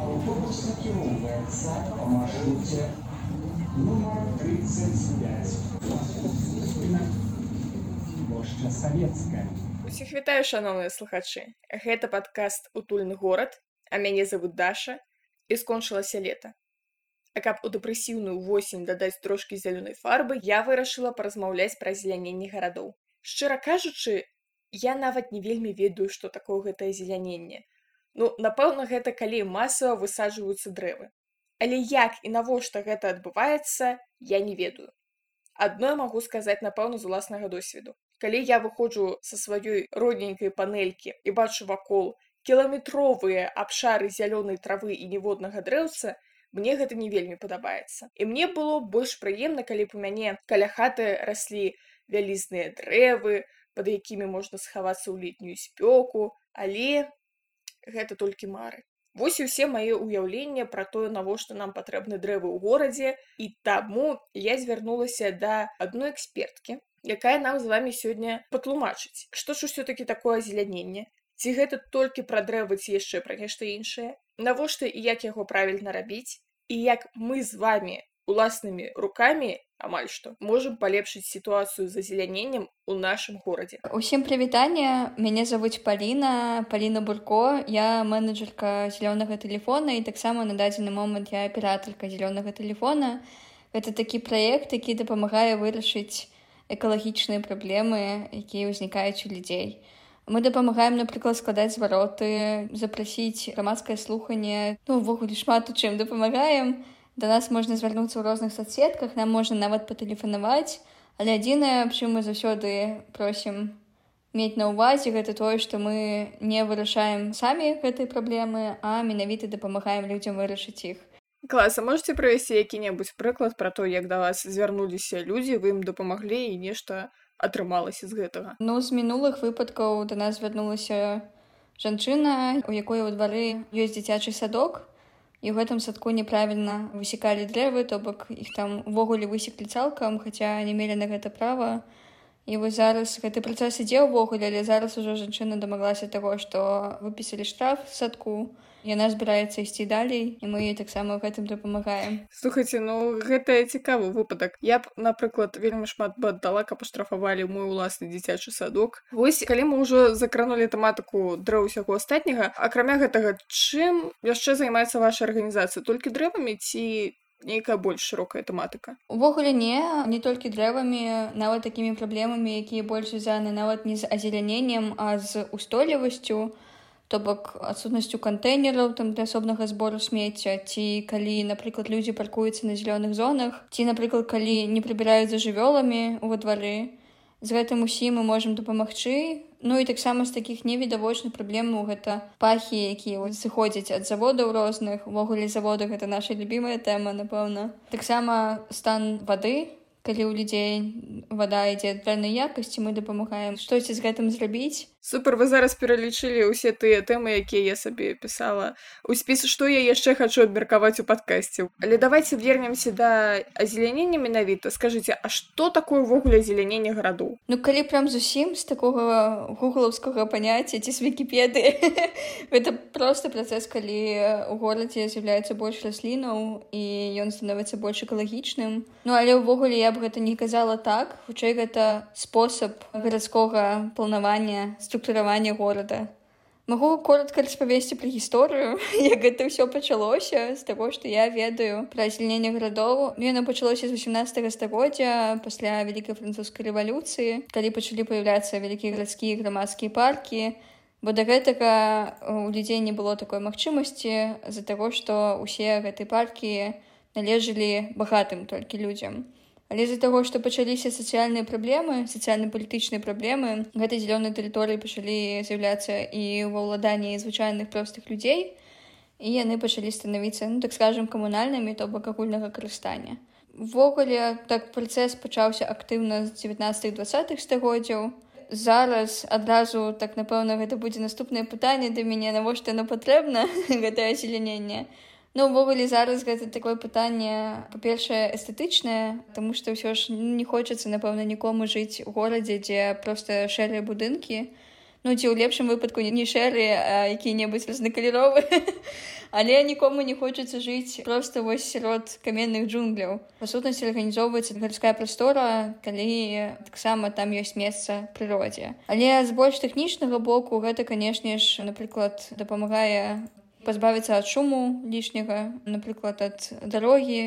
Автобус накіроўваецца па маршруце нумар 35. Плошча Савецкая. Усіх вітаю шаноўныя слухачы. Гэта падкаст утульны горад, а мяне зовут Даша і скончылася лета. А каб у дэпрэсіўную восень дадаць трошкі зялёнай фарбы, я вырашыла паразмаўляць пра зеляненне гарадоў. Шчыра кажучы, я нават не вельмі ведаю, што такое гэтае зеляненне. Ну, напэўна, гэта калі масава высаджваюцца дрэвы. Але як і навошта гэта адбываецца, я не ведаю. Адно магу сказаць, напэўна, з уласнага досведу. Калі я выходжу са сваёй родненькай панелькі і бачу вакол кіламетровыя абшары зялёнай травы і ніводнага дрэўца, мне гэта не вельмі падабаецца. І мне было больш прыемна, калі б у мяне каля хаты раслі вялізныя дрэвы, пад якімі можна схавацца ў летнюю спёку, але гэта толькі мары. Вось і ўсе мае ўяўленне пра тое, навошта нам патрэбны дрэвы ў горадзе і таму я звярнулася да адной эксперткі, якая нам з вами сёння патлумачыць, што ж усё-такі такое азеляненне. Ці гэта толькі пра дрэвы ці яшчэ пра нешта іншае? Навошта і як яго правільна рабіць? І як мы з вами уласнымі рукамі амаль што можам палепшыць сітуацыю з азеляненнем у нашым горадзе. Усім прывітанне, мяне завуць Паліна, Паліна Бурко, я менеджерка зялёнага тэлефона і таксама на дадзены момант я аператарка зялёнага тэлефона. Гэта такі праект, які дапамагае вырашыць экалагічныя праблемы, якія ўзнікаюць у людзей. Мы дапамагаем, напрыклад, складаць звароты, запрасіць грамадскае слуханне, ну увогуле шмат у чым дапамагаем. Да нас можна звярнуцца ў розных соцсетках, нам можна нават патэлефанаваць, але адзінае, чым мы заўсёды просім мець на ўвазе гэта тое, што мы не вырашаем самі гэтай праблемы, а менавіта дапамагаем людзям вырашыць іх. Класа можете правесці які-небудзь прыклад пра то, як да вас звярнуліся людзі, вы ім дапамаглі і нешта атрымалася з гэтага. Ну з мінулых выпадкаў да нас звярнулася жанчына, у якой у двары ёсць дзіцячы садок, і ў гэтым садку неправільна высекалі дрэвы то бок іх там увогуле высеклі цалкам хаця не мелі на гэта права і вось зараз гэты працэс ідзе ўвогуле але зараз ужо жанчына дамаглася таго што выпісалі штраф садку яна збіраецца ісці далей і мы таксама ў гэтым дапамагаем слухайте ну гэта цікавы выпадак я б напрыклад вельмі шмат бы аддала каб паштрафавалі мой уласны дзіцячы садок. Вось калі мы ўжо закранули тэматыку дрэў усяго астатняга акрамя гэтага чым яшчэ займаецца ваша арганізацыя толькі дрэвамі ці нейкая больш шырокая тэматыка увогуле не не толькі дрэвамі нават такімі праблемамі якія больш звязаны нават не з азеляненнем а з устойлівасцю то бок адсутнасцю кантэйнераў там для асобнага збору смецця ці калі напрыклад людзі паркуюцца на зялёных зонах ці напрыклад калі не прыбіраюць за жывёламі ува двары з гэтым усім мы можемм дапамагчы ну і таксама з такіх невідавочных праблемаў гэта пахі якія сыходзяць ад заводаў розных. Увогуле завода гэта наша любімая тэма напэўна. Таксама стан вады. Калі ў людзей вада ідзе дрэннай якасці мы дапамагаем штосьці з гэтым зрабіць супер вы зараз пералічылі ўсе тыя тэмы якія я сабе пісала. У спіс што я яшчэ хачу абмеркаваць у падкасці але давайте вернемся да азелянення менавіта. Скажитеце А что такое ўвогуле азелянення гараду Ну калі прям зусім з такога гуглаўскага паняцця ці з вкіпеды это просто працэс калі у горадзе з'яўляецца больш раслінаў і ён становіцца больш экалагічным. Ну але ўвогуле я б гэта не казала так. Хутчэй гэта спосаб гарадскога планавання з структуравання горада. Магу коротко распавесці пра гісторыю, як гэта ўсё пачалося з таго, што я ведаю пра азеленне гарадоў. Яно пачалося з 18 стагоддзя пасля вялікай французскай рэвалюцыі, калі пачалі паяўляцца вялікія гарадскія грамадскія паркі. Бо да гэтага у людзей не было такой магчымасці з-за таго, што ўсе гэтыя паркі належалі багатым толькі людзям. Але з-за таго, што пачаліся сацыяльныя праблемы, сацыяльна-палітычныя праблемы, гэтай зялёнай тэрыторыі пачалі з'яўляцца і ва ўладанні звычайных простых людзей. І яны пачалі станавіцца ну, так скажем камунальнымі то бок агульнага карыстання. Увогуле так працэс пачаўся актыўна з 19-20х стагоддзяў. Зараз адразу так напэўна гэта будзе наступнае пытанне да мяне навошта яно патрэбна гэтае азеляненне. Ну увогуле зараз гэта такое пытанне па-першае эстэтычнае, Таму што ўсё ж не хочацца напэўна нікому жыць у горадзе, дзе проста шэрыя будынкі. ну ці ў лепшым выпадку не шэры які-небудзь разнакаляровы але нікому не хочацца жыць просто вось сярод каменных джунгляў па сутнасці арганізоўваецца гарадская прастора калі таксама там ёсць месца прыродзе але з больш тэхнічнага боку гэта канешне ж напрыклад дапамагае пазбавіцца ад шуму лішняга напрыклад ад дарогі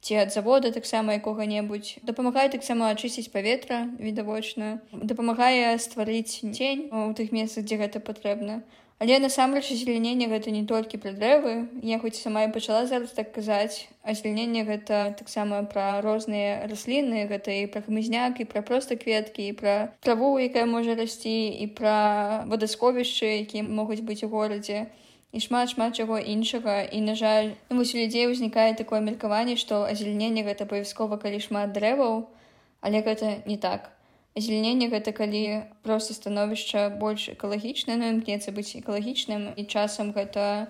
ці ад завода таксама якога-небудзь. Дапамагае таксама ачысціць паветра відавочна. Дапамагае стварыць дзень у тых месцах дзе гэта патрэбна. Але насамрэч азеляненне гэта не толькі пра дрэвы. Я хоць сама і пачала зараз так казаць азеляненне гэта таксама пра розныя расліны гэта і пра хмызняк і пра проста кветкі і пра траву якая можа расці і пра вадасховішчы якія могуць быць у горадзе. і шмат шмат чаго іншага і на жаль вось у людзей узнікае такое меркаванне што азелененне гэта абавязкова калі шмат дрэваў але гэта не так. Азелененне гэта калі проста становішча больш экалагічна ну імкнецца быць экалагічным і часам гэта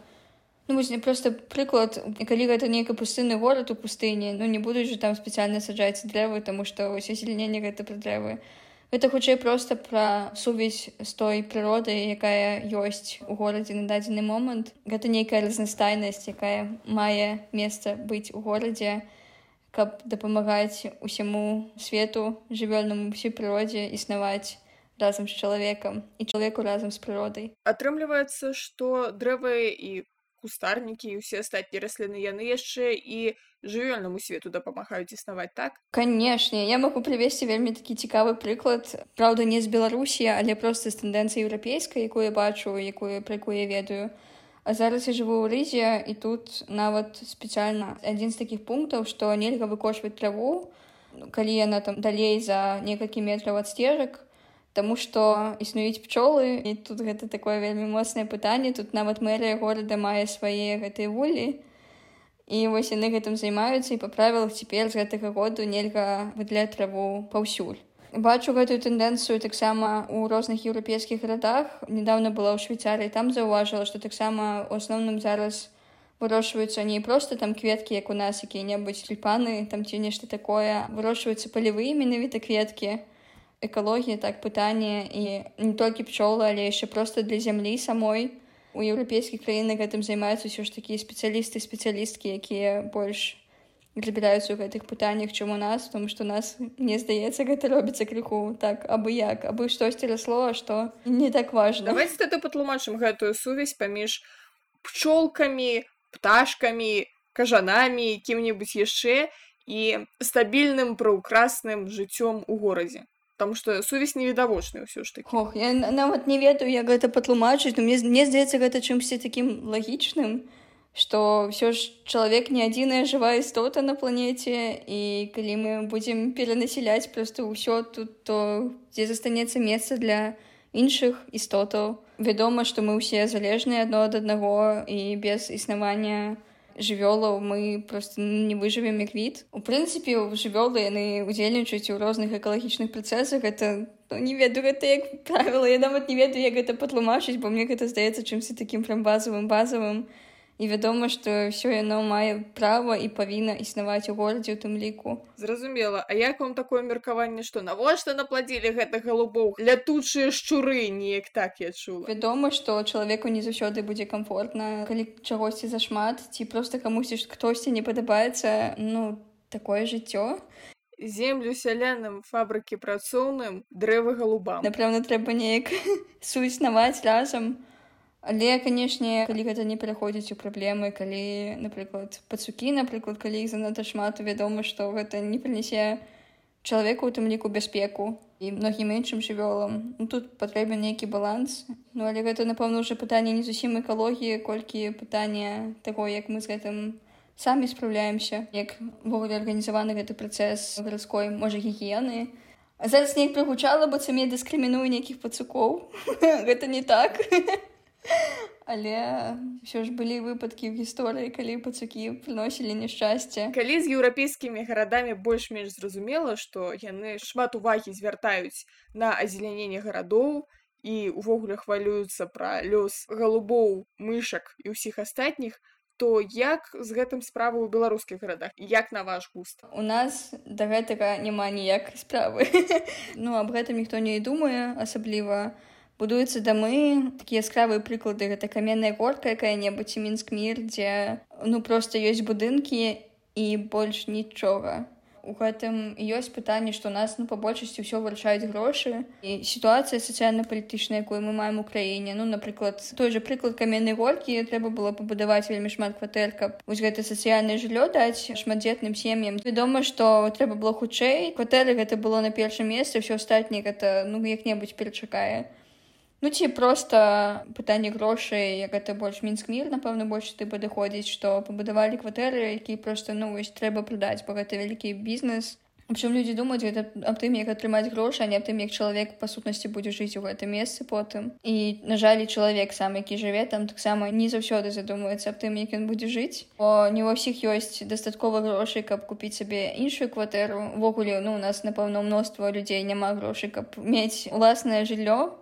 ну вось просто прыклад калі гэта нейкі пустынны горад у пустыні ну не будуць жа там спецыяльна саджаць дрэвы таму што вось азелененне гэта пра дрэвы Гэта хутчэй проста пра сувязь з той прыродай, якая ёсць у горадзе на дадзены момант. Гэта нейкая разнастайнасць, якая мае месца быць у горадзе, каб дапамагаць усяму свету жывёльнаму ўсёй прыродзе існаваць разам з чалавекам і чалавеку разам з прыродай. Атрымліваецца, што дрэвы і кустарнікі і ўсе астатнія расліны яны яшчэ і жывёльнаму свету дапамагаюць існаваць так? Канешне я могу прывесці вельмі такі цікавы прыклад Праўда не з беларусі але проста з тэндэнцыі еўрапейскай якую бачу якую пра якую я ведаю. А зараз я жыву ў рызе і тут нават спецыяльна адзін з такіх пунктаў што нельга выкошваць траву калі яна там далей за некалькі метраў ад сцежак Таму што існуюць пчолы і тут гэта такое вельмі моцнае пытанне. Тут нават мэрыя горада мае свае гэтыя вулі. І вось яны гэтым займаюцца і па правілах цяпер з гэтага году нельга выдляць траву паўсюль. Бачу гэтую тэндэнцыю таксама у розных еўрапейскіх гарадах. Недавно была ў швейцарыі там заўважыла што таксама у асноўным зараз вырошчваюцца не проста там кветкі як у нас якія-небудзь тюльпаны там ці нешта такое вырошчваюцца палявыя менавіта кветкі экалогія так пытанне і не толькі пчолы але яшчэ проста для зямлі самой. У еўрапейскіх краінах гэтым займаюцца ўсё ж такія спецыялісты спецыялісткі якія больш разбіраюцца ў гэтых пытаннях чым у нас тому што нас мне здаецца гэта робіцца крыху так абы як абы штосьці расло што не так важна давайте тады патлумачым гэтую сувязь паміж пчолкамі пташкамі кажанамі кім-небудзь яшчэ і стабільным праўкрасным жыццём у горадзе потому что сувязь невідавочная ўсё ж таки. Ох, я нават не ведаю як гэта патлумачыць мне мне здаецца гэта чымсьці такім лагічным што ўсё ж чалавек не адзіная жывая істота на планеце і калі мы будзем перанасяляць просто ўсё тут то дзе застанецца месца для іншых істотаў вядома што мы ўсе залежныя адно ад аднаго і без існавання жывёлаў мы просто не выжывем як від у прынцыпе жывёлы яны удзельнічаюць у розных экалагічных працэсах. Это ну, не ведаю гэта як правіла. Я нават не ведаю як гэта патлумачыць бо мне гэта здаецца чымсьці такім прям базавым базавым і вядома што ўсё яно мае права і павінна існаваць у горадзе у тым ліку. Зразумела. А як вам такое меркаванне што навошта напладзілі гэта галубоў лятучыя шчуры неяк так я чула? Вядома што чалавеку не заўсёды будзе комфортна калі чагосьці зашмат ці проста камусьці хтосьці не падабаецца ну такое жыццё. Землю сялянам фабрыкі працоўным дрэвы галубам. Напэўна трэба неяк суіснаваць разам Але канешне калі гэта не пераходзіць у праблемы калі напрыклад пацукі напрыклад калі іх занадта шмат вядома што гэта не прынясе чалавеку у тым ліку бяспеку і многім іншым жывёлам. Ну, тут патрэбен нейкі баланс. Ну але гэта напэўна ўжо пытанне не зусім экалогіі колькі пытання таго як мы з гэтым самі спраўляемся яквогуле арганізаваны гэты працэс гарадской можа гігіены. Зараз неяк прыгучала быццам я дыскрыміную нейкіх пацукоў. Гэта не так. Але ўсё ж былі выпадкі ў гісторыі, калі пацукі прыносілі няшчасце. Калі з еўрапейскімі гарадамі больш-менш зразумела, што яны шмат увагі звяртаюць на азеляненне гарадоў і ўвогуле хвалююцца пра лёс галубоў, мышак і ўсіх астатніх, то як з гэтым справа ў беларускіх гарадах? Як на ваш густ? У нас да гэтага няма ніякай справы. Ну аб гэтым ніхто не думае асабліва будуюцца дамы такія яскравыя прыклады гэта каменная горка якая-небудзь мінск мір дзе ну просто ёсць будынкі і больш нічога. У гэтым ёсць пытанне што нас ну па большасці ўсё вырашаюць грошы. І сітуацыя сацыяльна-палітычная якую мы маем у краіне. Ну напрыклад той же прыклад каменнай голькі трэба было пабудаваць вельмі шмат кватэр каб вось гэта сацыяльнае жыллё даць шматдзетным сем'ям. Вядома што трэба было хутчэй. Кватэры гэта было на першым месцы ўсё астатняе гэта ну як-небудзь перачакае Ну ці проста пытанне грошай як гэта больш мінск мір напэўна больш ты падыходзіць што пабудавалі кватэры які проста ну вось трэба прадаць бо гэта вялікі бізнес чым людзі думаюць гэта аб тым як атрымаць грошы а не аб тым як чалавек па сутнасці будзе жыць у гэтым месцы потым і на жаль чалавек сам які жыве там таксама не заўсёды задумваецца аб тым як ён будзе жыць бо не ва ўсіх ёсць дастаткова грошай каб купіць сабе іншую кватэру увогуле ну у нас напэўна мноства людзей няма грошай каб мець уласнае жыллё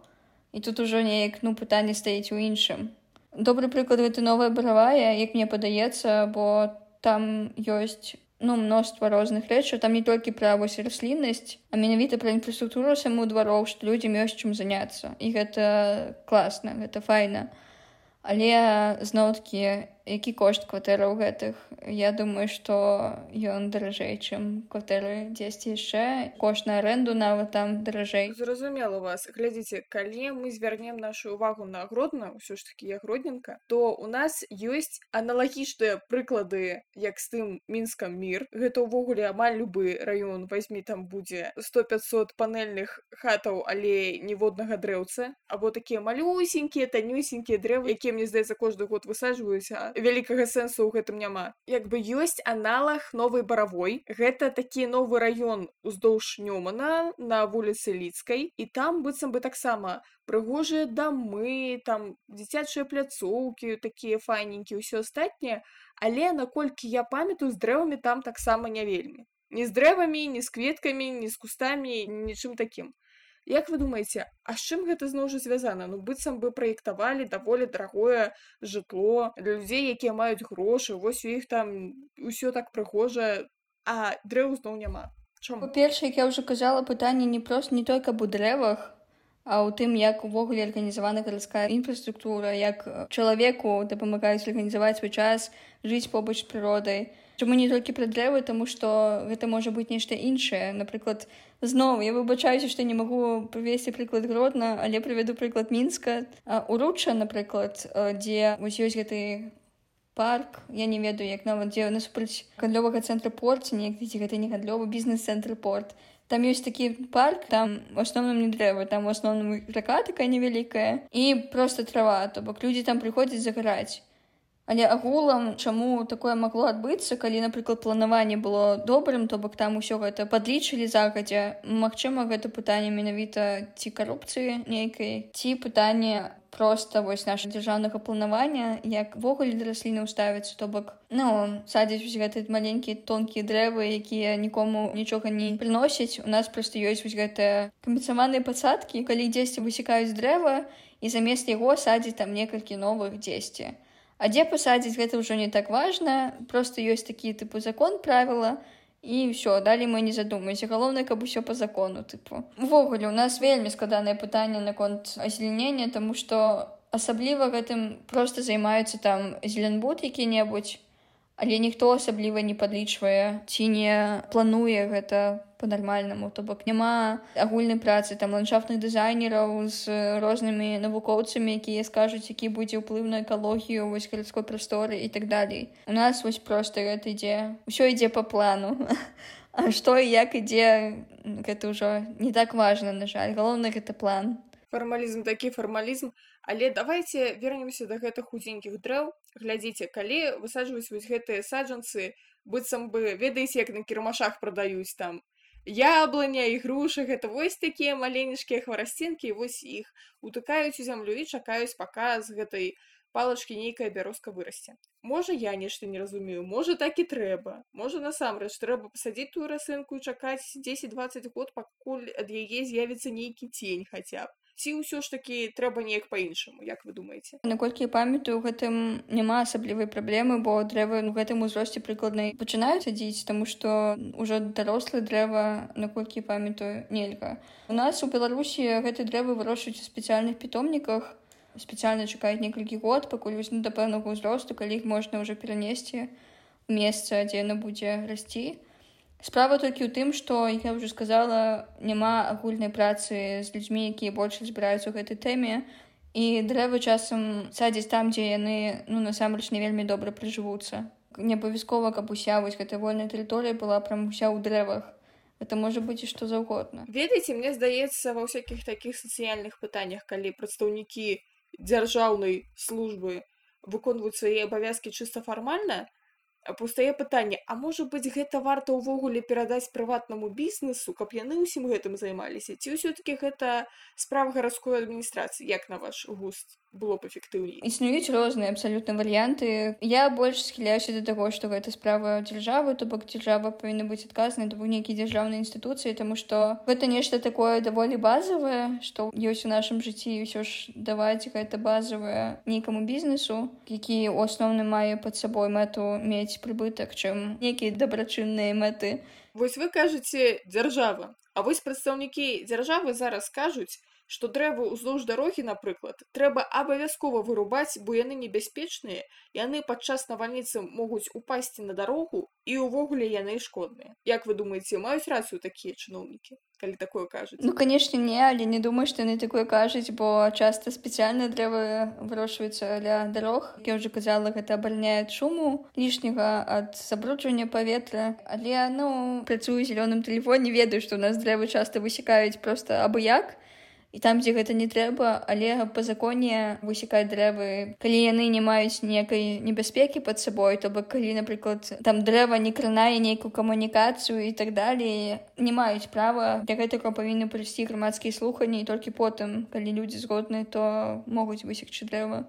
і тут ужо неяк ну пытанне стаіць у іншым добры прыклад гэта новая баравая як мне падаецца бо там ёсць ну мноства розных рэчаў там не толькі пра вось расліннасць а менавіта пра інфраструктуру саму двароў што людзям ёсць чым заняцца і гэта класна гэта файна. Але зноў-такі які кошт кватэраў гэтых. Я думаю што ён даражэй чым кватэры дзесьці яшчэ. Кошт на аренду нават там даражэй. Зразумела вас. Глядзіце калі мы звярнем нашу увагу на гродна ўсё ж таки я гродненка то у нас ёсць аналагічныя прыклады як з тым мінскам мір. Гэта ўвогуле амаль любы раён. Возьми там будзе 100-500 панельных хатаў але ніводнага дрэўца. Або такія малюсенькія танюсенькія дрэвы якія мне здаецца кожны год высаджваюся вялікага сэнсу ў гэтым няма. Як бы ёсць аналаг новай баравой. Гэта такі новы раён уздоўж нёмана на вуліцы лідскай і там быццам бы таксама прыгожыя дамы там дзіцячыя пляцоўкі такія файненькі ўсё астатняе. Але наколькі я памятаю з дрэвамі там таксама не вельмі. Не з дрэвамі не з кветкамі не з кустамі нічым такім Як вы думаеце, а з чым гэта зноў жа звязана? Ну быццам бы праектавалі даволі дарагое жытло для людзей, якія маюць грошы, вось у іх там усё так прыгожа, а дрэў зноў няма. Па-першае, як я ўжо казала, пытанне не проста не толькі аб у дрэвах, а ў тым, як увогуле арганізавана гарадская інфраструктура, як чалавеку дапамагаюць арганізаваць свой час, жыць побач з прыродай. Чаму не толькі пра дрэвы, таму што гэта можа быць нешта іншае. Напрыклад, зноў я выбачаюся, што не магу прывесці прыклад гродна, але прывяду прыклад мінска. Уруча, напрыклад, дзе вось ёсць гэты парк, я не ведаю, як нават дзе насупраць гандлёвага цэнтра порт, неяк гэта не гандлёвы бізнес-цэнтр порт. Там ёсць такі парк, там у асноўным не дрэвы, там у асноўным рака такая невялікая і проста трава, то бок людзі там прыходзяць загараць. Але агулам чаму такое магло адбыцца калі напрыклад планаванне было добрым то бок там усё гэта падлічылі загадзя. Мачыма гэта пытанне менавіта ці карупцыі нейкай ці пытанне просто вось наше дзяржаўнага планавання яквогуле для расліны ўставіць то бок ну садзіць гэты маленькія тонкія дрэвы якія нікому нічога не прыносяць. У нас просто ёсць вось гэтыя камбіцаваныя пасадкі калі дзесьці высекаюць дрэва і замест яго садзіць там некалькі новых дзесьці А дзе пасадзіць гэта ўжо не так важна просто ёсць такі тыпу закон правіла і ўсё далі мы не задумаемся галоўнае каб усё по закону тыпу увогуле у нас вельмі складанае пытанне наконт азеленення тому что асабліва гэтым просто займаюцца там зеленбуд які-небудзь але ніхто асабліва не падлічвае ці не плануе гэта по-нармальнаму то бок няма агульнай працы там ландшафтных дызайнераў з рознымі навукоўцамі якія скажуць які будзе ўплыў на экалогію вось гарадской прасторы і так далей. У нас вось просто гэта ідзе ўсё ідзе по плану. А што і як ідзе гэта ўжо не так важна на жаль. Галоўна гэта план фармалізм такі фармалізм але давайте вернемся до гэтых худзенькіх дрэў глядзіце калі высаджваюць вось гэтыя саджанцы быццам бы ведаеце як на кірмашах прадаюць там яблыня і грушы гэта вось такія маленечкія хварасцінкі вось іх утыкаюць у зямлю і чакаюць пака з гэтай палачкі нейкая бярозка вырасце. Можа я нешта не разумею можа так і трэба. Можа насамрэч трэба пасадзіць тую расынку і чакаць 10-20 год пакуль ад яе з'явіцца нейкі цень хаця б ці ўсё ж такі трэба неяк па-іншаму як вы думаеце наколькі я памятаю гэтым няма асаблівай праблемы бо дрэвы у гэтым узросце прыкладна пачынаюць садзіць таму што ўжо дарослы дрэва наколькі памятаю нельга. У нас у беларусі гэты дрэвы вырошчваюць у спецыяльных пітомніках спецыяльна чакаюць некалькі год пакуль вось да пэўнага ўзросту калі іх можна ўжо перанесці месца дзе яно будзе расці справа толькі ў тым што я ўжо сказала няма агульнай працы з людзьмі якія больш разбіраюцца ў гэтай тэме. І дрэвы часам садзяць там дзе яны ну насамрэч не вельмі добра прыжывуцца. Не абавязкова каб уся вось гэта вольная тэрыторыя была прям уся ў дрэвах. Это можа быць і што заўгодна. Ведаеце мне здаецца ва ўсякіх такіх сацыяльных пытаннях калі прадстаўнікі дзяржаўнай службы выконваюць свае абавязкі чыста фармальна пустае пытанне А можа быць гэта варта ўвогуле перадаць прыватнаму бізнесу каб яны ўсім гэтым займаліся? Ці ўсё-таки гэта справа гарадской адміністрацыі? Як на ваш густ было б эфектыўней? Існуюць розныя абсалютна варыянты. Я больш схіляюся да таго што гэта справа дзяржавы то бок дзяржава павінна быць адказнай то нейкія дзяржаўныя інстытуцыі таму што гэта нешта такое даволі базавае што ёсць у нашым жыцці ўсё ж даваць гэта базавае нейкаму бізнесу які у асноўным мае пад сабой мэту мець прыбытак чым нейкія дабрачынныя мэты. Вось вы кажаце дзяржава А вось прадстаўнікі дзяржавы зараз кажуць што дрэвы ўздоўж дарогі напрыклад трэба абавязкова вырубаць бо яны небяспечныя яны падчас навальніцы могуць упасці на дарогу і ўвогуле яны шкодныя. Як вы думаеце маюць рацыю такія чыноўнікі калі такое кажуць? Ну канешне не але не думаю што яны такое кажуць бо часта спецыяльна дрэвы вырошчваюцца ля дарог. Я ўжо казала гэта абальняе шуму лішняга ад забруджвання паветра. Але ну працую зялёным тэлефоне ведаю што у нас дрэвы часта высякаюць просто абы як і там дзе гэта не трэба але па законе высекаць дрэвы калі яны не маюць некай небяспекі под сабой то бок калі напрыклад там дрэва не кранае нейкую камунікацыю і так далей не маюць права для гэтага павінны прыйсці грамадскія слуханні і толькі потым калі людзі згодныя то могуць высекчы дрэва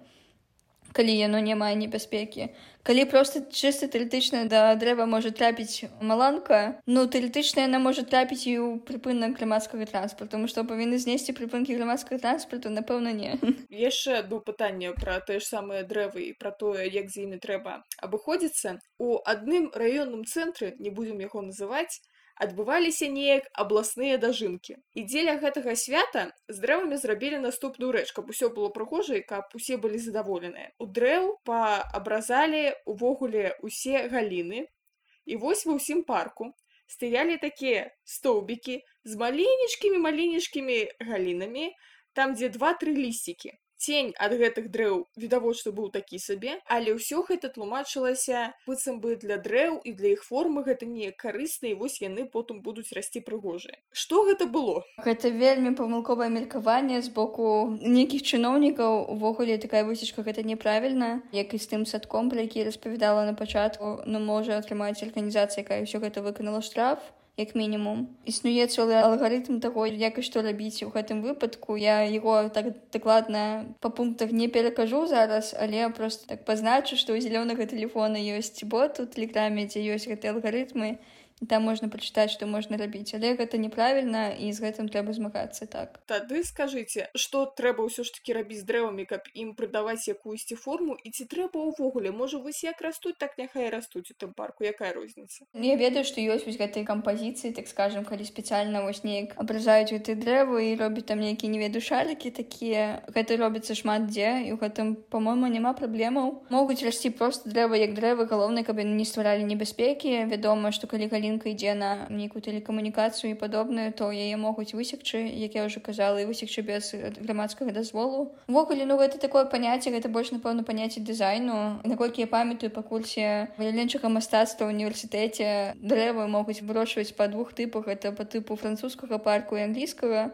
калі яно не мае небяспекі калі просто чыста тэарэтычна да дрэва можа трапіць маланка ну тэарэтычна яна можа трапіць і ў прыпынак грамадскага транспарту тому што павінны знесці прыпынкі грамадскага транспарту напэўна не. Яшчэ одно пытанне пра тое ж самыя дрэвы і пра тое як з імі трэба абыходзіцца у адным раённым цэнтры не будзем яго называць адбываліся неяк абласныя дажынкі і дзеля гэтага свята з дрэвамі зрабілі наступную рэч. Каб усё было прыгожа і каб усе былі задаволеныя. У дрэў паабразалі увогуле усе галіны. І вось ва ўсім парку стаялі такія стоўбікі з маленечкімі маленечкімі галінамі там дзе два-тры лісцікі цень ад гэтых дрэў відавочна быў такі сабе але ўсё гэта тлумачылася быццам бы для дрэў і для іх формы гэта не карысна і вось яны потым будуць расці прыгожыя. Что гэта было? Гэта вельмі памылковае меркаванне з боку нейкіх чыноўнікаў. Увогуле такая высечка гэта неправільна як і з тым садком пра які распавядала на пачатку ну можа атрымаць арганізацыя якая ўсё гэта выканала штраф як мінімум. Існуе цэлы алгарытм таго як і што рабіць у гэтым выпадку. Я его так дакладна па пунктах не перакажу зараз але просто так пазначу што ў зялёнага телефона ёсць бот у тэлеграме дзе ёсць гэтыя алгарытмы там можна прачытаць што можна рабіць але гэта неправільна і з гэтым трэба змагацца так. Тады скажыце што трэба ўсё ж таки рабіць дрэвамі каб ім прыдаваць якуюсьці форму і ці трэба ўвогуле можа вось як растуць так няхай растуць у тым парку? Якая розніца я ведаю што ёсць вось гэтай кампазіцыі так скажем калі спецыяльна вось неяк абразаюць гэты дрэвы і робіць там нейкі не веду шалікі такія гэта робіцца шмат дзе і ў гэтым по-мойму няма праблемаў могуць расці просто дрэва як дрэвы галоўнай каб яны не стваралі небяспекі вядома што калі калі калінка ідзе на нейкую тэлекамунікацыю і падобную то яе могуць высекчы як я ўжо казала і высекчы без грамадскага дазволу. Увогуле ну гэта такое паняцце гэта больш напэўна паняцце дызайну. Наколькі я памятаю па курсе валяленчага мастацтва універсітэце дрэвы могуць вырошчваць па двух тыпах. Это па тыпу французскага парку і англійскага.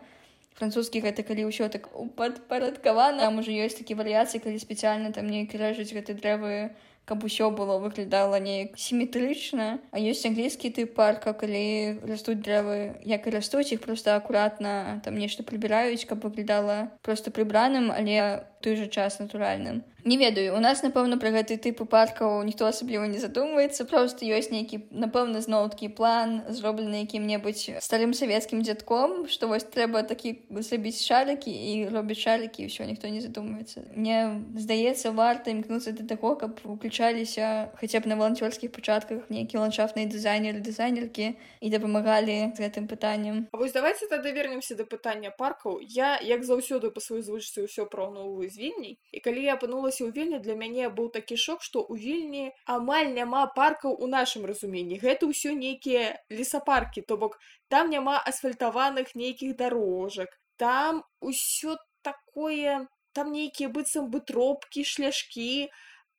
Французскі гэта калі ўсё так падпарадкавана там уже ёсць такі варыяцыі калі спецыяльна там неяк рэжуць гэты дрэвы каб усё было выглядала неяк сіметрычна а ёсць англійскі тып парка калі растуць дрэвы як і растуць іх просто акуратна там нешта прыбіраюць каб выглядала просто прыбраным але той жа час натуральным. Не ведаю у нас напэўна пра гэты тыпу паркаў ніхто асабліва не задумваецца просто ёсць нейкі напэўна зноўкі план зроблены якім-небудзь старым савецкім дзядком што вось трэба такі забіць шалікі і робіць шалікі ўсё ніхто не задумваецца. Мне здаецца варта імкнуцца да таго каб уключаліся хаця б на валанцёрскіх пачатках нейкія ландшафтныя дызайнеры дызайнеркі і дапамагалі з гэтым пытаннем. А вось давайте тады вернемся да пытання паркаў. Я як заўсёды па сваёй звычцы ўсё праўноўваю з вільняй і калі я апынулася ў вільні для мяне быў такі шок што ў вільні амаль няма паркаў у нашым разуменні гэта ўсё нейкія лесапаркі то бок там няма асфальтаваных нейкіх дарожак. Там усё такое там нейкія быццам бы тропкі шляшкі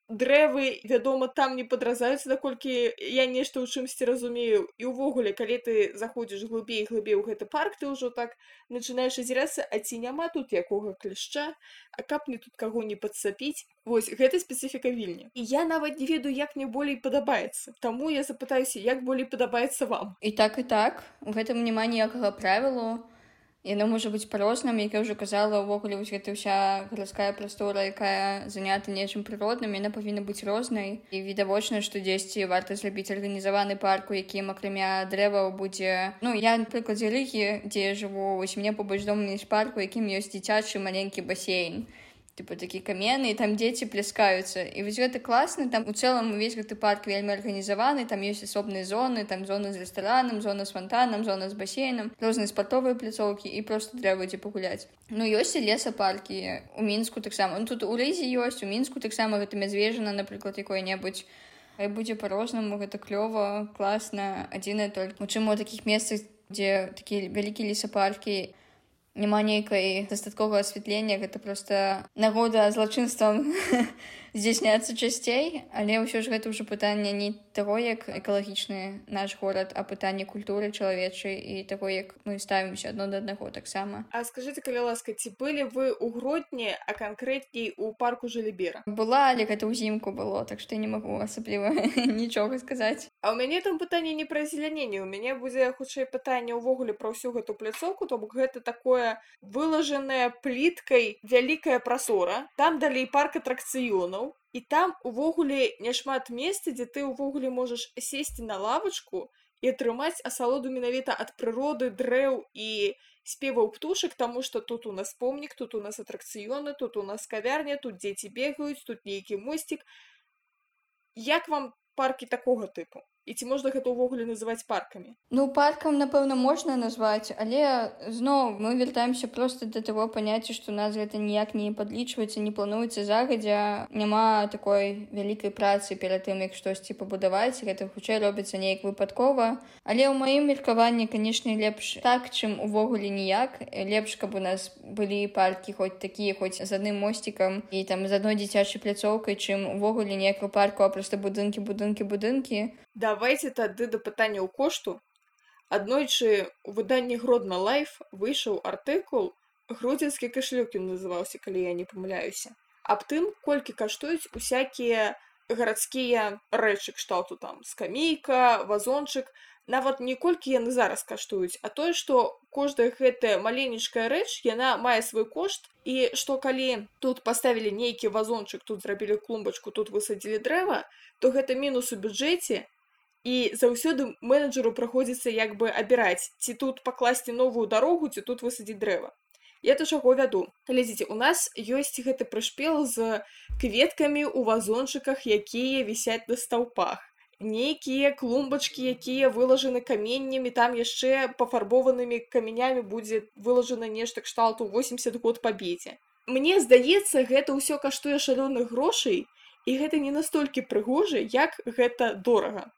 дрэвы вядома там не падразаюцца наколькі я нешта ў чымсьці разумею. І ўвогуле калі ты заходзіш глыбей глыбей у гэты парк ты ўжо так начинаеш азірацца а ці няма тут якога клішча а каб мне тут каго не падсапіць вось гэта спецыфіка вільні. І я нават не ведаю як мне болей падабаецца. Таму я запытаюся як болей падабаецца вам? І так і так. У гэтым няма ніякага правілу яно можа быць па-розным як я ўжо казала ўвогуле вось гэта ўся гарадская прастора якая занята нечым прыродным яна павінна быць рознай і відавочна што дзесьці варта зрабіць арганізаваны парк у якім акрамя дрэваў будзе ну я напрыклад рыгі дзе я жыву вось мне побач дом між парку якім ёсць дзіцячы маленькі басейн типа такі камены і там дзеці пляскаюцца і вось гэта класна там у цэлым увесь гэты парк вельмі арганізаваны там ёсць асобныя зоны там зона з рэстаранам зона з фонтанам зона з басейнам розныя спартовыя пляцоўкі і просто трэба дзе пагуляць ну ёсць і лесапаркі у мінску таксама ну тут у рызе ёсць у мінску таксама гэта мязвежана напрыклад якое-небудзь будзе па-рознаму гэта клёва класна адзінае только у чым у такіх месцах дзе такі вялікі лесапаркі няма нейкай дастатковага асвятлення гэта просто нагода злачынствам здзяйсняцца часцей але ўсё ж гэта ўжо пытанне не таго як экалагічны наш горад а пытанне культуры чалавечай і таго як мы ставімся адно да аднаго таксама. А скажите калі ласка ці былі вы ў гродні а канкрэтней у парку жалібера? Была але гэта ўзімку было так што не магу асабліва нічога сказаць. А ў мяне там пытанне не пра азеляненне. У мяне будзе хутчэй пытанне ўвогуле пра ўсю гэту пляцоўку то бок гэта такое вылажаная пліткай вялікая прасора. Там далей парк атракцыёнаў і там увогуле няшмат месца дзе ты ўвогуле можаш сесці на лавачку і атрымаць асалоду менавіта ад прыроды дрэў і спеваў птушак таму што тут у нас помнік тут у нас атракцыёны тут у нас кавярня тут дзеці бегаюць тут нейкі мосцік як вам паркі такога тыпу і ці можна гэта ўвогуле называць паркамі ну паркам напэўна можна назваць але зноў мы вяртаемся просто да таго паняцця што нас гэта ніяк не падлічваецца не плануецца загадзя. Няма такой вялікай працы перад тым як штосьці пабудаваць гэта хутчэй робіцца неяк выпадкова. Але ў маім меркаванні канешне лепш так чым увогуле ніяк. Лепш каб у нас былі паркі хоць такія хоць з адным мосцікам і там з адной дзіцячай пляцоўкай чым увогуле ніякую парку а проста будынкі будынкі будынкі давайте тады да пытанняў кошту. Аднойчы у выданні гродна лайф выйшаў артыкул гродзенскі кашлюк ён называўся калі я не памыляюся аб тым колькі каштуюць усякія гарадскія рэчы кшталту там скамейка вазончык нават не колькі яны зараз каштуюць а тое што кожная гэтая маленечкая рэч яна мае свой кошт. І што калі тут паставілі нейкі вазончык тут зрабілі клумбачку тут высадзілі дрэва то гэта мінус у бюджэце і заўсёды менеджеру праходзіцца як бы абіраць ці тут пакласці новую дарогу ці тут высадзіць дрэва. Я да чаго вяду? Глядзіце у нас ёсць гэты прышпел з кветкамі ў вазончыках якія вісяць на стаўпах. Нейкія клумбачкі якія вылажаны каменнямі там яшчэ пафарбованымі камянямі будзе вылажана нешта кшталту 80 год пабеце Мне здаецца гэта ўсё каштуе шалёных грошай і гэта не настолькі прыгожа як гэта дорага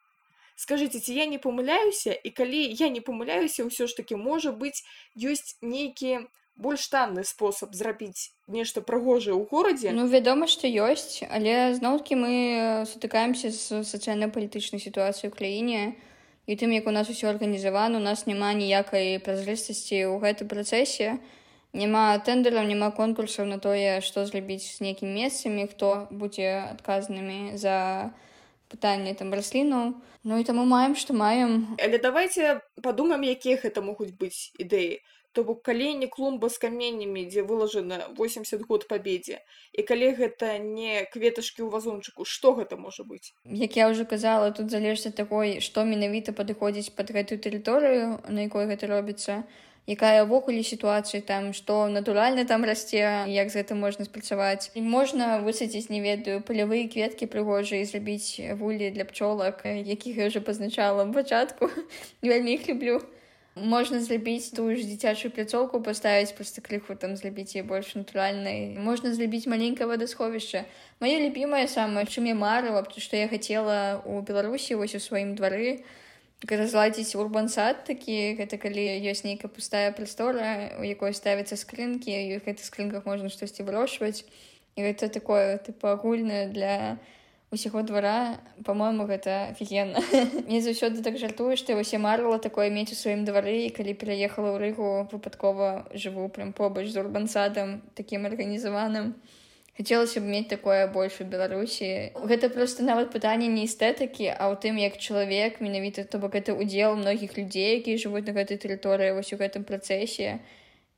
скажитеце ці я не памыляюся і калі я не памыляюся ўсё ж таки можа быць ёсць нейкі больш танны спосаб зрабіць нешта прыгожае ў горадзе ну вядома што ёсць але зноўкі мы сутыкаемся з сацыяльна-палітычнай сітуацыяй у краіне і тым як у нас усё арганізавана у нас няма ніякай празрыстасці ў гэтым працэсе няма тэндераў няма конкурсаў на тое што зрабіць з нейкімі месцамі хто будзе адказнымі за пытанне там раслінаў Ну і таму маем што маем. Але давайте падумаем якія гэта могуць быць ідэі То бок калі не клумба з каменнямі, дзе вылажана 80 год пабедзе і калі гэта не кветачкі ў вазончыку, што гэта можа быць? Як я ўжо казала, тут залежыць ад такой, што менавіта падыходзіць пад гэтую тэрыторыю, на якой гэта робіцца якая ўвогуле сітуацыя там што натуральна там расце як з гэтым можна спрацаваць і можна высадзіць не ведаю палявыя кветкі прыгожыя зрабіць вулі для пчолак якіх я уже пазначала пачатку вельмі іх люблю. Можна зрабіць тую ж дзіцячую пляцоўку паставіць проста крыху там зрабіць яе больш натуральнай можна зрабіць маленькае вадасховішча маё любімае самае чым я марыла што я хацела у беларусі вось у сваім двары разладзіць урбансад такі гэта калі ёсць нейкая пустая прастора у якой ставяцца скрынкі і ў гэтых скрынках можна штосьці вырошчваць і гэта такое тыпа агульнае для усяго двара. По-моему гэта офігенна мне заўсёды так жартую што вось марыла такое мець у сваім двары і калі пераехала ў рыгу выпадкова жыву прям побач з урбансадам такім арганізаваным хацелася б мець такое больш у беларусі гэта просто нават пытанне не эстэтыкі а ў тым як чалавек менавіта то бок гэта удзел многіх людзей якія жывуць на гэтай тэрыторыі вось у гэтым працэсе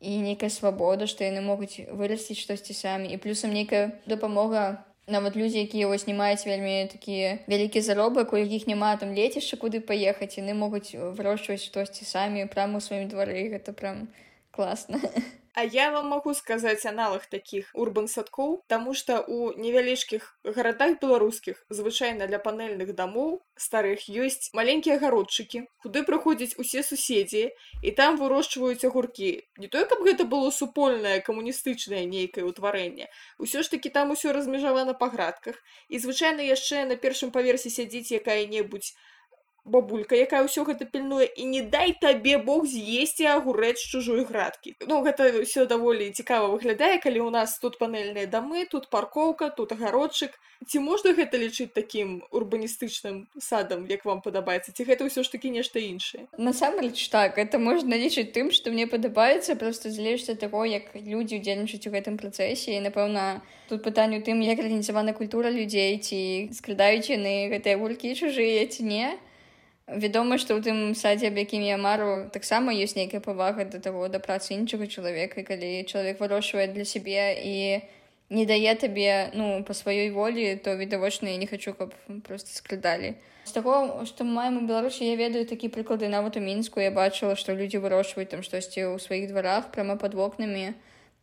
і нейкая свабода што яны могуць вырасціць штосьці самі і плюсам нейкая дапамога нават людзі якія вось не маюць вельмі такі вялікі заробак у якіх няма там лецішча куды паехаць яны могуць вырошчваць штосьці самі прямо ў сваім двары гэта прям класна А я вам магу сказаць аналаг такіх урбан-садкоў, таму што ў невялічкіх гарадах беларускіх звычайна для панельных дамоў старых ёсць маленькія гародчыкі, куды прыходзяць усе суседзі і там вырошчваюць агуркі. Не тое, каб гэта было супольнае камуністычнае нейкае ўтварэнне. Усё ж такі там усё размежавана па градках. І звычайна яшчэ на першым паверсе сядзіць якая-небудзь бабулька якая ўсё гэта пільнуе і не дай табе бог з'есці агурэць чужой градкі. Ну гэта ўсё даволі цікава выглядае калі ў нас тут панельныя дамы тут паркоўка тут агародчык. Ці можна гэта лічыць такім урбаністычным садам як вам падабаецца ці гэта ўсё ж такі нешта іншае? Насамрэч так это можна лічыць тым што мне падабаецца просто залежыць таго як людзі удзельнічаць у гэтым працэсе. І напэўна тут пытанне тым як арганізавана культура людзей ці скрадаюць яны гэтыя гулькі чужыя ці не вядома што ў тым садзе аб якім я мару таксама ёсць нейкая павага да таго да працы іншага чалавека калі чалавек вырошчвае для сябе і не дае табе ну па сваёй волі то відавочна я не хачу каб просто складалі з таго што маем у беларусі я ведаю такі прыклады нават у мінску я бачыла што людзі вырошчваюць там штосьці ў сваіх дварах прямо пад вокнамі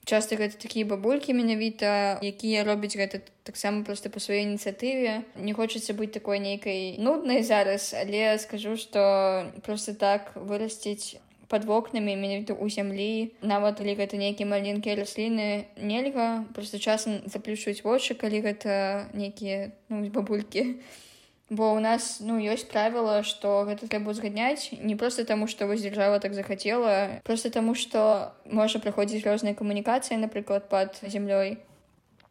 часто гэта такія бабулькі менавіта якія робяць гэта таксама просто по сваёй ініцыятыве не хочацца быць такой нейкай нуднай зараз але скажу что просто так вырасціць под вокнамі менавіта ў зямлі нават калі гэта нейкія маленькія расліны нельга просто часам заплюшваюць вочы калі гэта нейкія ну, бабулькі бо ў нас ну ёсць правіла што гэта трэба узгадняць не проста таму што вось дзяржава так захацела просто таму што можа праходзіць розныя камунікацыі напрыклад пад зямлёй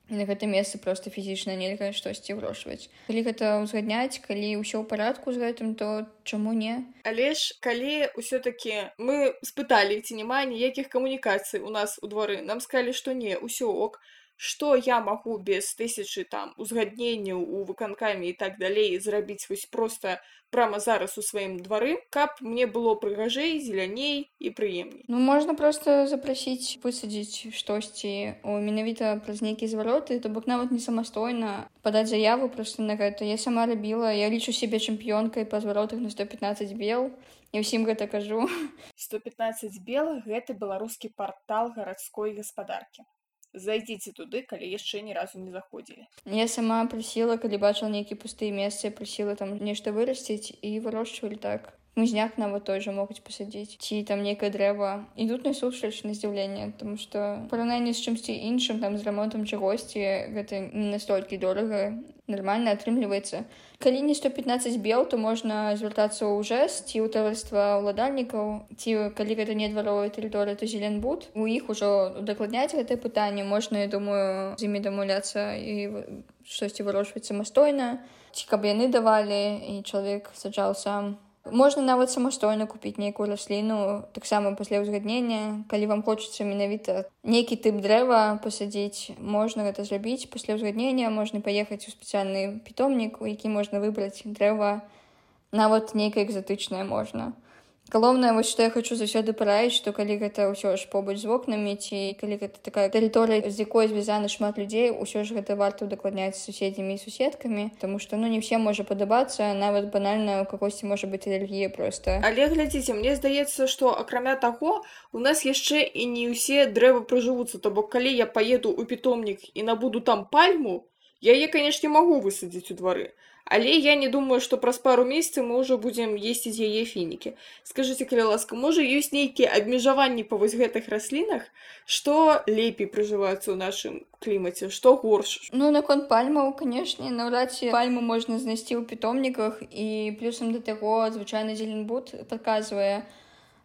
на гэта месца просто фізічна нельга штосьці вырошваць калі гэта ўзгадняць калі ўсё ў парадку з гэтым то чаму не? Але ж калі ўсё-таки мы спыталі ці няма ніякіх камунікацый у нас у двары нам сказалі што не ўсё ок што я магу без тысячы там узгадненняў у выканкамі і так далей зрабіць вось проста прама зараз у сваім двары каб мне было прыгажэй зеляней і прыемней ну можна просто запрасіць высадзіць штосьці у менавіта праз нейкія звароты то бок нават не самастойна падаць заяву просто на гэта я сама рабіла я лічу сябе чэмпіёнкай па зваротах на 115 бел я ўсім гэта кажу. 115 белых гэта беларускі партал гарадской гаспадаркі зайдзіце туды калі яшчэ ні разу не заходзілі я сама прасіла калі бачыла нейкі пустыя месцы прасіла там нешта вырасціць і вырошчвалі так мызняк нават той жа могуць пасадзіць ці там некае дрэва ідуць насустрач на здзіўленне тому что параўнанне з чымсьці іншым там з рамонтам чагосьці гэта не настолькі дорага нормально атрымліваецца калі не 115 бел то можна звяртацца ў жэс ці ў таварыства ўладальнікаў ці калі гэта не дваровая тэрыторыя то зеленбуд у іх ужо удакладняць гэтае пытанне можна я думаю з імі дамаўляцца і штосьці вырошваць самастойна ці каб яны давалі і чалавек саджаў сам можна нават самастойна купіць нейкую расліну таксама пасля ўзгаднення калі вам хочацца менавіта нейкі тып дрэва пасадзіць можна гэта зрабіць пасля ўзгаднення можна паехаць у спецыяльны пітомнік у які можна выбраць дрэва нават нейкае экзатычнае можна галоўнае вось што я хочу заўсёды параіць што калі гэта ўсё ж побач з вокнамі ці калі гэта такая тэрыторыя з якой звязана шмат людзей усё ж гэта варта удакладняць суседзямі і суседкамі тому што ну не все можа падабацца нават банальна у кагосьці можа быць алергія просто. Але глядзіце мне здаецца што акрамя таго у нас яшчэ і не ўсе дрэвы прыжывуцца то бок калі я паеду ў пітомнік і набуду там пальму я яе канешне магу высадзіць у двары Але я не думаю, што праз пару месяцаў мы ўжо будзем есці з яе фінікі. Скажыце, калі ласка, можа ёсць нейкія абмежаванні па вось гэтых раслінах, што лепей прыжываецца ў нашым клімаце, што горш. Ну наконт пальмаў, канешне, наўрад ці пальму можна знайсці ў пітомніках і плюсам да таго звычайны зеленбуд падказвае,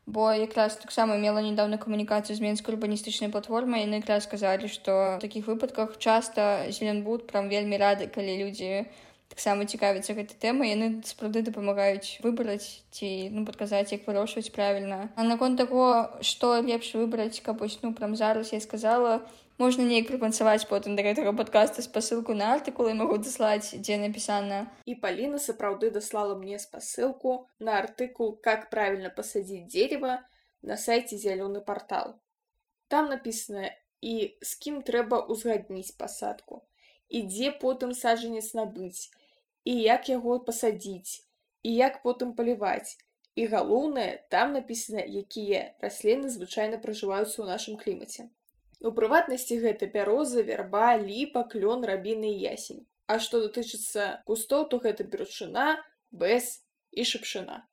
бо якраз таксама мела нядаўна камунікацыю з менскай урбаністычнай платформай яны якраз сказалі, што ў такіх выпадках часта зеленбуд прям вельмі рады, калі людзі таксама цікавіцца гэтай тэмай яны сапраўды дапамагаюць выбраць ці ну падказаць як вырошваць правільна а наконт таго што лепш выбраць каб вось ну прям зараз я сказала можна неяк прыпанцаваць потым да гэтага падкаста спасылку на артыкулы магу даслаць дзе напісана і паліна сапраўды даслала мне спасылку на артыкул как правильно пасадзіць дерева на сайце зялёны портал там написано і з кім трэба ўзгадніць пасадку і дзе потым саджанец набыць і як яго пасадзіць і як потым паліваць. І галоўнае там напісана якія расліны звычайна пражываюцца ў нашым клімаце. У прыватнасці гэта бяроза вярба ліпа клён рабіны ясень. А што датычыцца кустоў то гэта беручына бэс і шыпшына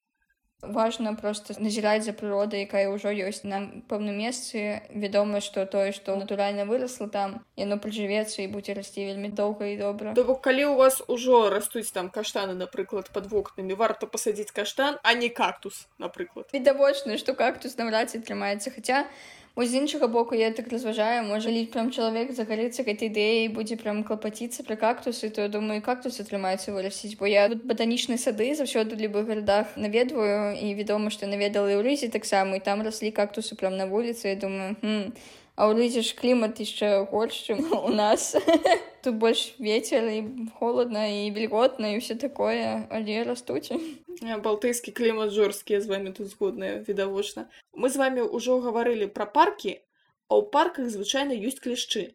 важна просто назіраць за прыродай якая ўжо ёсць на пэўным месцы вядома што тое што натуральна вырасла там яно прыжывецца і будзе расці вельмі доўга і добра то бок калі у вас ужо растуць там каштаны напрыклад под вокнамі варта пасадзіць каштан а не кактус напрыклад відавочна што кактус наўрад ці трымаецца хаця Вось з іншага боку я так разважаю можа ліць прям чалавек загарыцца гэтай ідэі будзе прям клапаціцца пра кактусы то думаю кактус атрымаецца вырасціць бо я батанічныя сады заўсёды любых гарадах наведваю і вядома што наведала і ў рызе таксама і там раслі кактусы прям на вуліцы я думаю хм, а ў рызе ж клімат яшчэ горш чым у нас. Тут больш ветер і холодна і вільготна і ўсё такое. Але растуць балтыйскі клімат жорсткі з вами тут згодная відавочна мы з вами ўжо гаварылі пра паркі а ў парках звычайна ёсць клішчы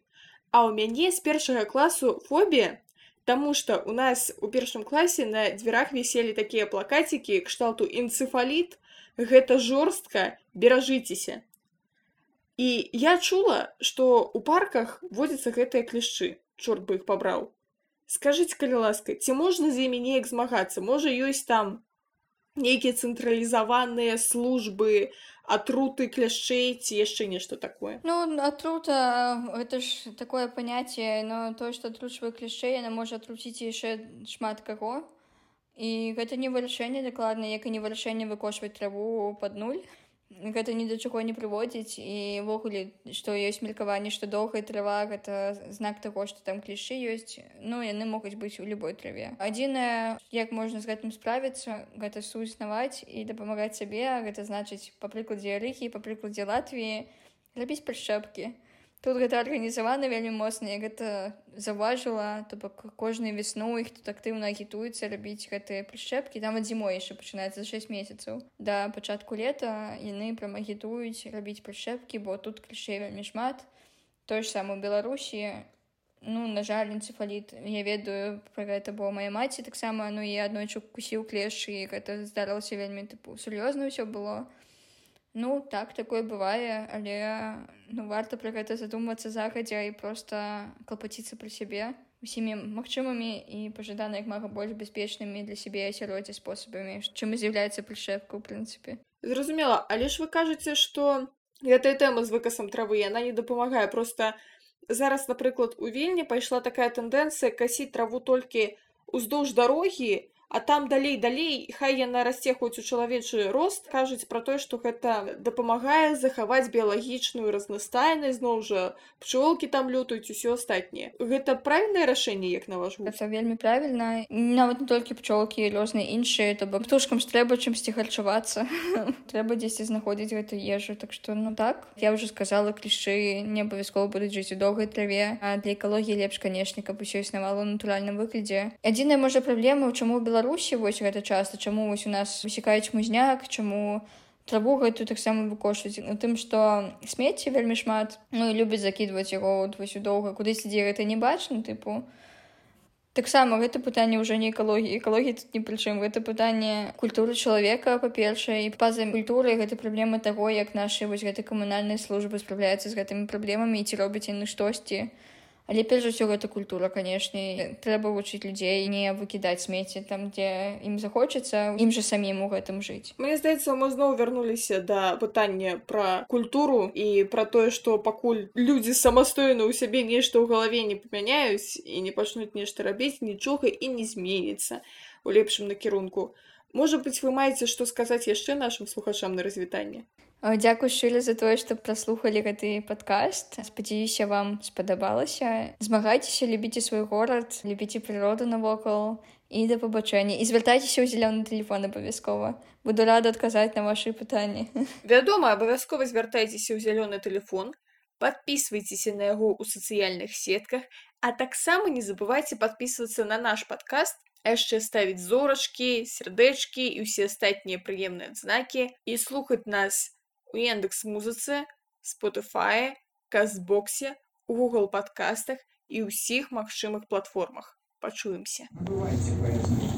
а ў мяне з першага класу фобія Таму што у нас у першым класе на дзвярах віселі такія плакацікі кшталту інцыфаліт гэта жорстка беражыцеся і я чула што у парках водзяцца гэтыя клішчы чорт бы іх пабраў скажитеце калі ласка ці можна з імі неяк змагацца можа ёсць там нейкія цэнтралізаваныя службы атруты кляшчэй ці яшчэ нешта такое? Ну атрута гэта ж такое паняцце но то што атручвае клішчэй яна можа атруціць яшчэ шмат каго і гэта не вырашэнне дакладна як і не вырашэнне выкошваць траву пад нуль гэта ні да чаго не прыводзіць і ўвогуле што ёсць меркаванне што доўгая трава гэта знак таго што там клішы ёсць ну яны могуць быць у любой траве. Адзінае як можна з гэтым справіцца гэта суіснаваць і дапамагаць сабе гэта значыць па прыкладзе рыхі па прыкладзе латвіі рабіць прышчэпкі тут гэта арганізавана вельмі моцна як гэта заўважыла то бок кожную весну іх тут актыўна агітуецца рабіць гэтыя прышчэпкі там зімой яшчэ пачынаецца за 6 месяцаў да пачатку лета яны прям агітуюць рабіць прышчэпкі бо тут клішэй вельмі шмат. Тое ж самае беларусі. Ну на жаль энцефаліт я ведаю пра гэта бо мая маці таксама ну і аднойчы кусіў клешчы гэта здарылася вельмі тыпу сур'ёзна ўсё было Ну так такое бывае, але ну, варта пра гэта задумвацца загадзя і проста клапаціцца пры сябе усімі магчымымі і пажадана як мага больш бяспечнымі для сябе асяроддзя спосабамі, чым і з'яўляецца прышэпка ў прынцыпе. Зразумела, але ж вы кажаце, што гэтая тэма з выкасам травы яна не дапамагае просто зараз, напрыклад, у вільні пайшла такая тэндэнцыя касіць траву толькі ўздоўж дарогі, а там далей далей хай яна расце хоць у чалавечы рост кажуць пра тое што гэта дапамагае захаваць біялагічную разнастайнасць зноў жа пчолкі там лютаюць усё астатніе гэта правільнае рашэнне як на ваш это вельмі правільна. Нават не толькі пчолкі розныя іншыя. То бок птушкам ж трэба чымсьці харчавацца. Трэба дзесьці знаходзіць гэту ежу. Так што ну так. Я ўжо сказала клішчы не абавязкова будуць жыць у доўгай траве. А для экалогіі лепш канешне каб усё існавала натуральным выглядзе. Адзіная можа праблема чаму беларус беларусі вось гэта часта чаму вось у нас высякаюць музняк чаму траву гэту таксама выкошваць у тым што смецці вельмі шмат ну і любяць закідваць яго вось у доўга кудысь ідзе гэта не бачна тыпу. Таксама гэта пытанне ўжо не экалогіі экалогіі тут ні прычым гэта пытанне культуры чалавека па-першае і па-за культурай гэта праблема таго як нашы вось гэты камунальныя службы спраўляюцца з гэтымі праблемамі і ці робяць яны штосьці але перш за ўсё гэта культура канешне трэба вучыць людзей не выкідаць смецці там дзе ім захочацца ім жа самім у гэтым жыць Мне здаецца, мы зноў вярнуліся да пытання пра культуру і пра тое, што пакуль людзі самастойна ў сябе нешта ў галаве не памяняюць і не пачнуць нешта рабіць, нічога і не зменіцца у лепшым накірунку. Можа быць, вы маеце што сказаць яшчэ нашым слухачам на развітанне. Дзякуй шчыра за тое, што праслухалі гэты падкаст. Спадзяюся, вам спадабалася. Змагайцеся, любіце свой горад, любіце прыроду навокал і да пабачэння. І звяртайцеся ў зялёны тэлефон абавязкова. Буду рада адказаць на вашы пытанні. Вядома, абавязкова звяртайцеся ў зялёны тэлефон, подписывайтеся на яго ў сацыяльных сетках, а таксама не забывайце подписывацца на наш падкаст, яшчэ ставіць зорачкі, сердэчкі і ўсе астатнія прыемныя адзнакі і слухаць нас у Яндекс музыцы, Spotify, Казбоксе, у Google падкастах і ўсіх магчымых платформах. Пачуемся. Бывайте.